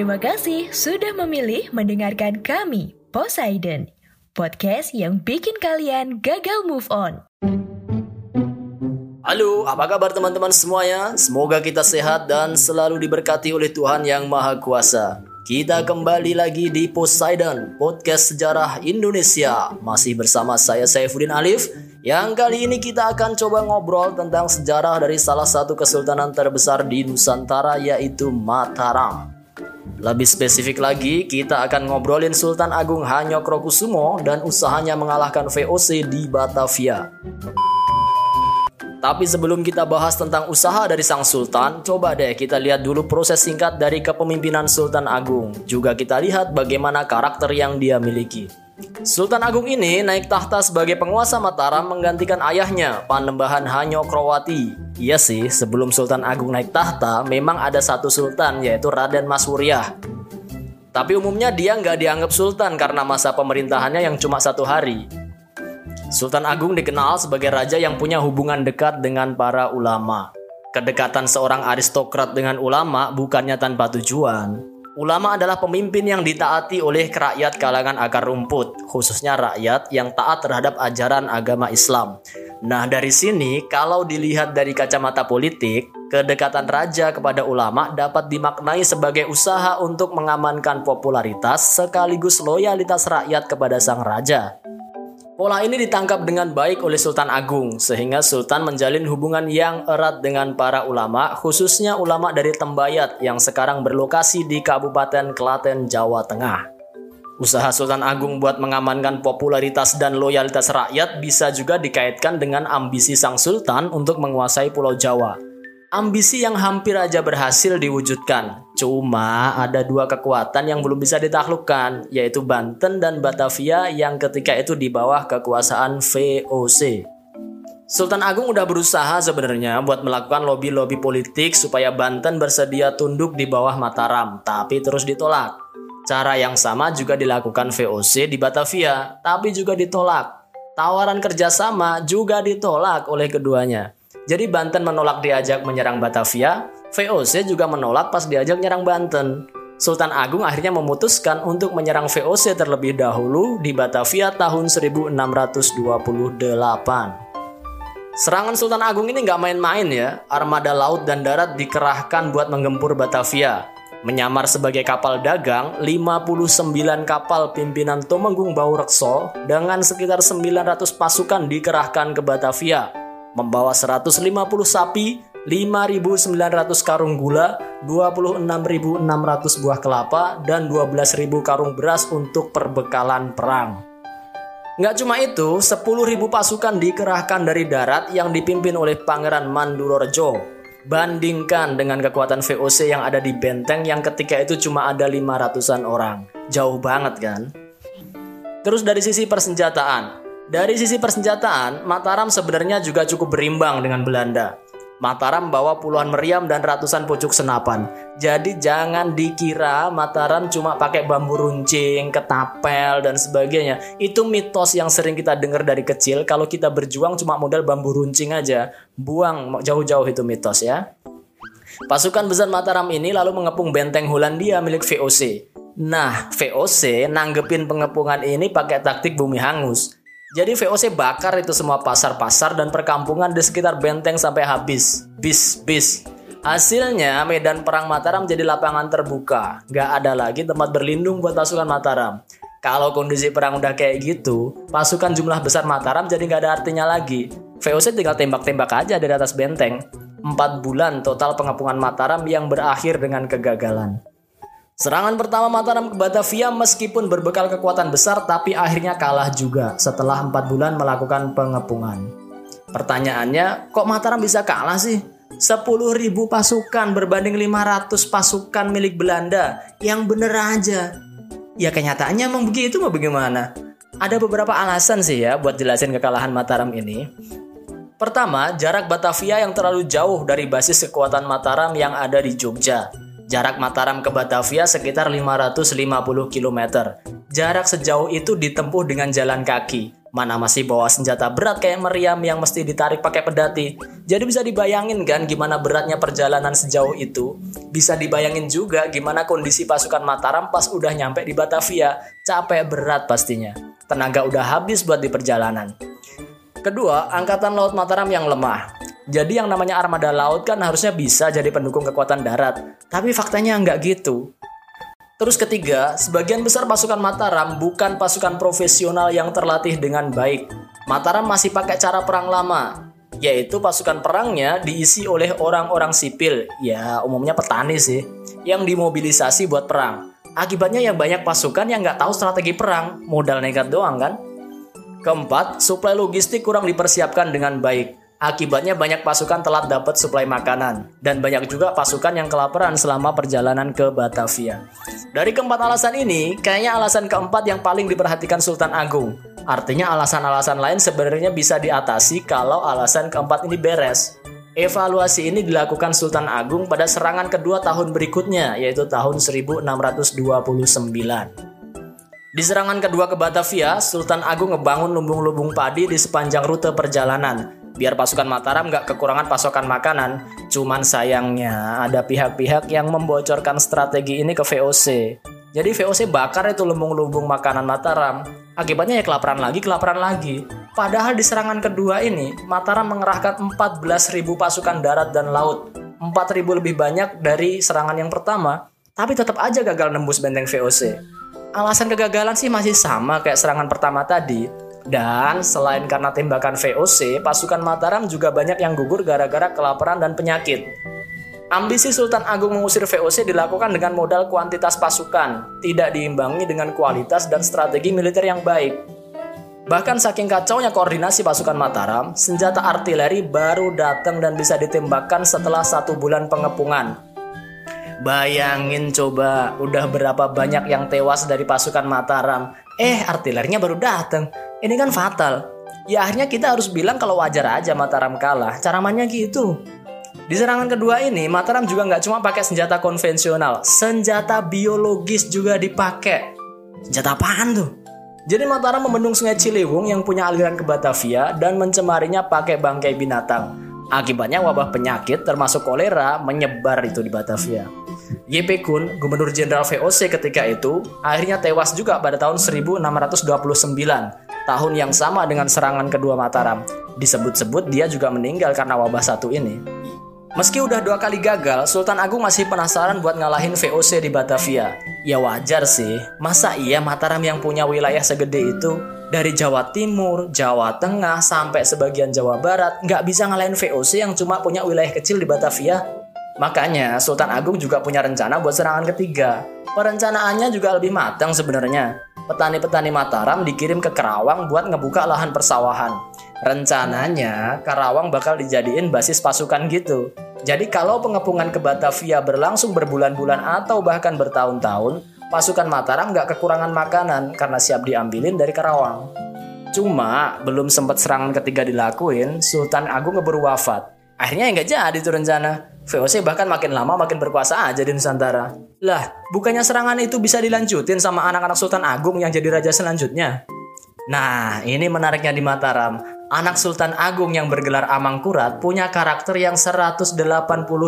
Terima kasih sudah memilih mendengarkan kami, Poseidon, podcast yang bikin kalian gagal move on. Halo, apa kabar teman-teman semuanya? Semoga kita sehat dan selalu diberkati oleh Tuhan Yang Maha Kuasa. Kita kembali lagi di Poseidon, podcast sejarah Indonesia. Masih bersama saya Saifuddin Alif, yang kali ini kita akan coba ngobrol tentang sejarah dari salah satu kesultanan terbesar di Nusantara yaitu Mataram. Lebih spesifik lagi, kita akan ngobrolin Sultan Agung Hanyokrokusumo dan usahanya mengalahkan VOC di Batavia. Tapi sebelum kita bahas tentang usaha dari sang sultan, coba deh kita lihat dulu proses singkat dari kepemimpinan Sultan Agung. Juga kita lihat bagaimana karakter yang dia miliki. Sultan Agung ini naik tahta sebagai penguasa Mataram menggantikan ayahnya, Panembahan Hanyokrowati. Iya sih, sebelum Sultan Agung naik tahta, memang ada satu sultan yaitu Raden Masuryah. Tapi umumnya dia nggak dianggap sultan karena masa pemerintahannya yang cuma satu hari. Sultan Agung dikenal sebagai raja yang punya hubungan dekat dengan para ulama. Kedekatan seorang aristokrat dengan ulama bukannya tanpa tujuan, Ulama adalah pemimpin yang ditaati oleh rakyat kalangan akar rumput, khususnya rakyat yang taat terhadap ajaran agama Islam. Nah, dari sini kalau dilihat dari kacamata politik, kedekatan raja kepada ulama dapat dimaknai sebagai usaha untuk mengamankan popularitas sekaligus loyalitas rakyat kepada sang raja. Pola ini ditangkap dengan baik oleh Sultan Agung, sehingga Sultan menjalin hubungan yang erat dengan para ulama, khususnya ulama dari Tembayat yang sekarang berlokasi di Kabupaten Klaten, Jawa Tengah. Usaha Sultan Agung buat mengamankan popularitas dan loyalitas rakyat bisa juga dikaitkan dengan ambisi sang sultan untuk menguasai Pulau Jawa. Ambisi yang hampir aja berhasil diwujudkan. Cuma ada dua kekuatan yang belum bisa ditaklukkan, yaitu Banten dan Batavia yang ketika itu di bawah kekuasaan VOC. Sultan Agung udah berusaha sebenarnya buat melakukan lobby-lobby politik supaya Banten bersedia tunduk di bawah Mataram, tapi terus ditolak. Cara yang sama juga dilakukan VOC di Batavia, tapi juga ditolak. Tawaran kerjasama juga ditolak oleh keduanya. Jadi Banten menolak diajak menyerang Batavia, VOC juga menolak pas diajak menyerang Banten. Sultan Agung akhirnya memutuskan untuk menyerang VOC terlebih dahulu di Batavia tahun 1628. Serangan Sultan Agung ini nggak main-main ya. Armada laut dan darat dikerahkan buat menggempur Batavia. Menyamar sebagai kapal dagang, 59 kapal pimpinan Tumenggung Baurekso dengan sekitar 900 pasukan dikerahkan ke Batavia membawa 150 sapi, 5.900 karung gula, 26.600 buah kelapa, dan 12.000 karung beras untuk perbekalan perang. Nggak cuma itu, 10.000 pasukan dikerahkan dari darat yang dipimpin oleh Pangeran Mandurorejo. Bandingkan dengan kekuatan VOC yang ada di benteng yang ketika itu cuma ada 500-an orang. Jauh banget kan? Terus dari sisi persenjataan, dari sisi persenjataan, Mataram sebenarnya juga cukup berimbang dengan Belanda. Mataram bawa puluhan meriam dan ratusan pucuk senapan. Jadi jangan dikira Mataram cuma pakai bambu runcing, ketapel, dan sebagainya. Itu mitos yang sering kita dengar dari kecil. Kalau kita berjuang cuma modal bambu runcing aja. Buang jauh-jauh itu mitos ya. Pasukan besar Mataram ini lalu mengepung benteng Hollandia milik VOC. Nah, VOC nanggepin pengepungan ini pakai taktik bumi hangus. Jadi VOC bakar itu semua pasar-pasar dan perkampungan di sekitar benteng sampai habis. Bis, bis. Hasilnya medan perang Mataram jadi lapangan terbuka. Gak ada lagi tempat berlindung buat pasukan Mataram. Kalau kondisi perang udah kayak gitu, pasukan jumlah besar Mataram jadi gak ada artinya lagi. VOC tinggal tembak-tembak aja dari atas benteng. Empat bulan total pengepungan Mataram yang berakhir dengan kegagalan. Serangan pertama Mataram ke Batavia meskipun berbekal kekuatan besar tapi akhirnya kalah juga setelah empat bulan melakukan pengepungan. Pertanyaannya, kok Mataram bisa kalah sih? 10.000 pasukan berbanding 500 pasukan milik Belanda. Yang bener aja. Ya kenyataannya emang begitu mau bagaimana? Ada beberapa alasan sih ya buat jelasin kekalahan Mataram ini. Pertama, jarak Batavia yang terlalu jauh dari basis kekuatan Mataram yang ada di Jogja. Jarak Mataram ke Batavia sekitar 550 km. Jarak sejauh itu ditempuh dengan jalan kaki. Mana masih bawa senjata berat kayak meriam yang mesti ditarik pakai pedati. Jadi bisa dibayangin kan gimana beratnya perjalanan sejauh itu. Bisa dibayangin juga gimana kondisi pasukan Mataram pas udah nyampe di Batavia. Capek berat pastinya. Tenaga udah habis buat di perjalanan. Kedua, Angkatan Laut Mataram yang lemah. Jadi yang namanya armada laut kan harusnya bisa jadi pendukung kekuatan darat. Tapi faktanya nggak gitu. Terus ketiga, sebagian besar pasukan Mataram bukan pasukan profesional yang terlatih dengan baik. Mataram masih pakai cara perang lama, yaitu pasukan perangnya diisi oleh orang-orang sipil, ya umumnya petani sih, yang dimobilisasi buat perang. Akibatnya yang banyak pasukan yang nggak tahu strategi perang, modal nekat doang kan. Keempat, suplai logistik kurang dipersiapkan dengan baik. Akibatnya banyak pasukan telat dapat suplai makanan dan banyak juga pasukan yang kelaparan selama perjalanan ke Batavia. Dari keempat alasan ini, kayaknya alasan keempat yang paling diperhatikan Sultan Agung. Artinya alasan-alasan lain sebenarnya bisa diatasi kalau alasan keempat ini beres. Evaluasi ini dilakukan Sultan Agung pada serangan kedua tahun berikutnya, yaitu tahun 1629. Di serangan kedua ke Batavia, Sultan Agung ngebangun lumbung-lumbung padi di sepanjang rute perjalanan biar pasukan Mataram nggak kekurangan pasokan makanan. Cuman sayangnya ada pihak-pihak yang membocorkan strategi ini ke VOC. Jadi VOC bakar itu lumbung-lumbung makanan Mataram. Akibatnya ya kelaparan lagi, kelaparan lagi. Padahal di serangan kedua ini, Mataram mengerahkan 14.000 pasukan darat dan laut. 4.000 lebih banyak dari serangan yang pertama, tapi tetap aja gagal nembus benteng VOC. Alasan kegagalan sih masih sama kayak serangan pertama tadi, dan selain karena tembakan VOC, pasukan Mataram juga banyak yang gugur gara-gara kelaparan dan penyakit. Ambisi Sultan Agung mengusir VOC dilakukan dengan modal kuantitas pasukan, tidak diimbangi dengan kualitas dan strategi militer yang baik. Bahkan saking kacaunya koordinasi pasukan Mataram, senjata artileri baru datang dan bisa ditembakkan setelah satu bulan pengepungan. Bayangin coba, udah berapa banyak yang tewas dari pasukan Mataram. Eh, artilerinya baru datang. Ini kan fatal. Ya akhirnya kita harus bilang kalau wajar aja Mataram kalah. Cara mainnya gitu. Di serangan kedua ini, Mataram juga nggak cuma pakai senjata konvensional, senjata biologis juga dipakai. Senjata apaan tuh? Jadi Mataram membendung sungai Ciliwung yang punya aliran ke Batavia dan mencemarinya pakai bangkai binatang. Akibatnya wabah penyakit termasuk kolera menyebar itu di Batavia. YP Kun, Gubernur Jenderal VOC ketika itu, akhirnya tewas juga pada tahun 1629 tahun yang sama dengan serangan kedua Mataram. Disebut-sebut dia juga meninggal karena wabah satu ini. Meski udah dua kali gagal, Sultan Agung masih penasaran buat ngalahin VOC di Batavia. Ya wajar sih, masa iya Mataram yang punya wilayah segede itu dari Jawa Timur, Jawa Tengah, sampai sebagian Jawa Barat nggak bisa ngalahin VOC yang cuma punya wilayah kecil di Batavia? Makanya Sultan Agung juga punya rencana buat serangan ketiga. Perencanaannya juga lebih matang sebenarnya petani-petani Mataram dikirim ke Karawang buat ngebuka lahan persawahan. Rencananya Karawang bakal dijadiin basis pasukan gitu. Jadi kalau pengepungan ke Batavia berlangsung berbulan-bulan atau bahkan bertahun-tahun, pasukan Mataram nggak kekurangan makanan karena siap diambilin dari Karawang. Cuma belum sempat serangan ketiga dilakuin, Sultan Agung ngeburu wafat. Akhirnya nggak jadi tuh rencana. VOC bahkan makin lama makin berkuasa aja di Nusantara. Lah, bukannya serangan itu bisa dilanjutin sama anak-anak Sultan Agung yang jadi raja selanjutnya? Nah, ini menariknya di Mataram. Anak Sultan Agung yang bergelar Amangkurat punya karakter yang 180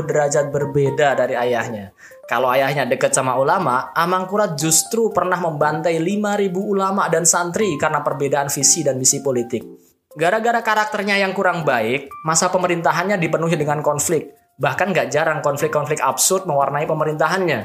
derajat berbeda dari ayahnya. Kalau ayahnya dekat sama ulama, Amangkurat justru pernah membantai 5000 ulama dan santri karena perbedaan visi dan misi politik. Gara-gara karakternya yang kurang baik, masa pemerintahannya dipenuhi dengan konflik. Bahkan gak jarang konflik-konflik absurd mewarnai pemerintahannya.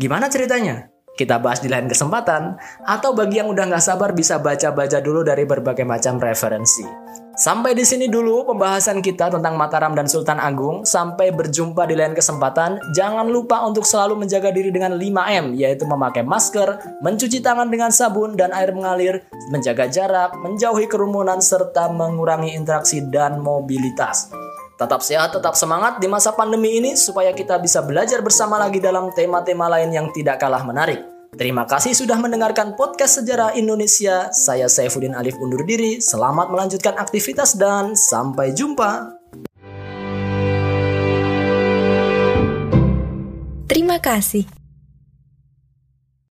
Gimana ceritanya? Kita bahas di lain kesempatan, atau bagi yang udah gak sabar bisa baca-baca dulu dari berbagai macam referensi. Sampai di sini dulu pembahasan kita tentang Mataram dan Sultan Agung. Sampai berjumpa di lain kesempatan. Jangan lupa untuk selalu menjaga diri dengan 5M, yaitu memakai masker, mencuci tangan dengan sabun dan air mengalir, menjaga jarak, menjauhi kerumunan, serta mengurangi interaksi dan mobilitas. Tetap sehat, tetap semangat di masa pandemi ini supaya kita bisa belajar bersama lagi dalam tema-tema lain yang tidak kalah menarik. Terima kasih sudah mendengarkan podcast Sejarah Indonesia. Saya Saifuddin Alif undur diri. Selamat melanjutkan aktivitas dan sampai jumpa. Terima kasih.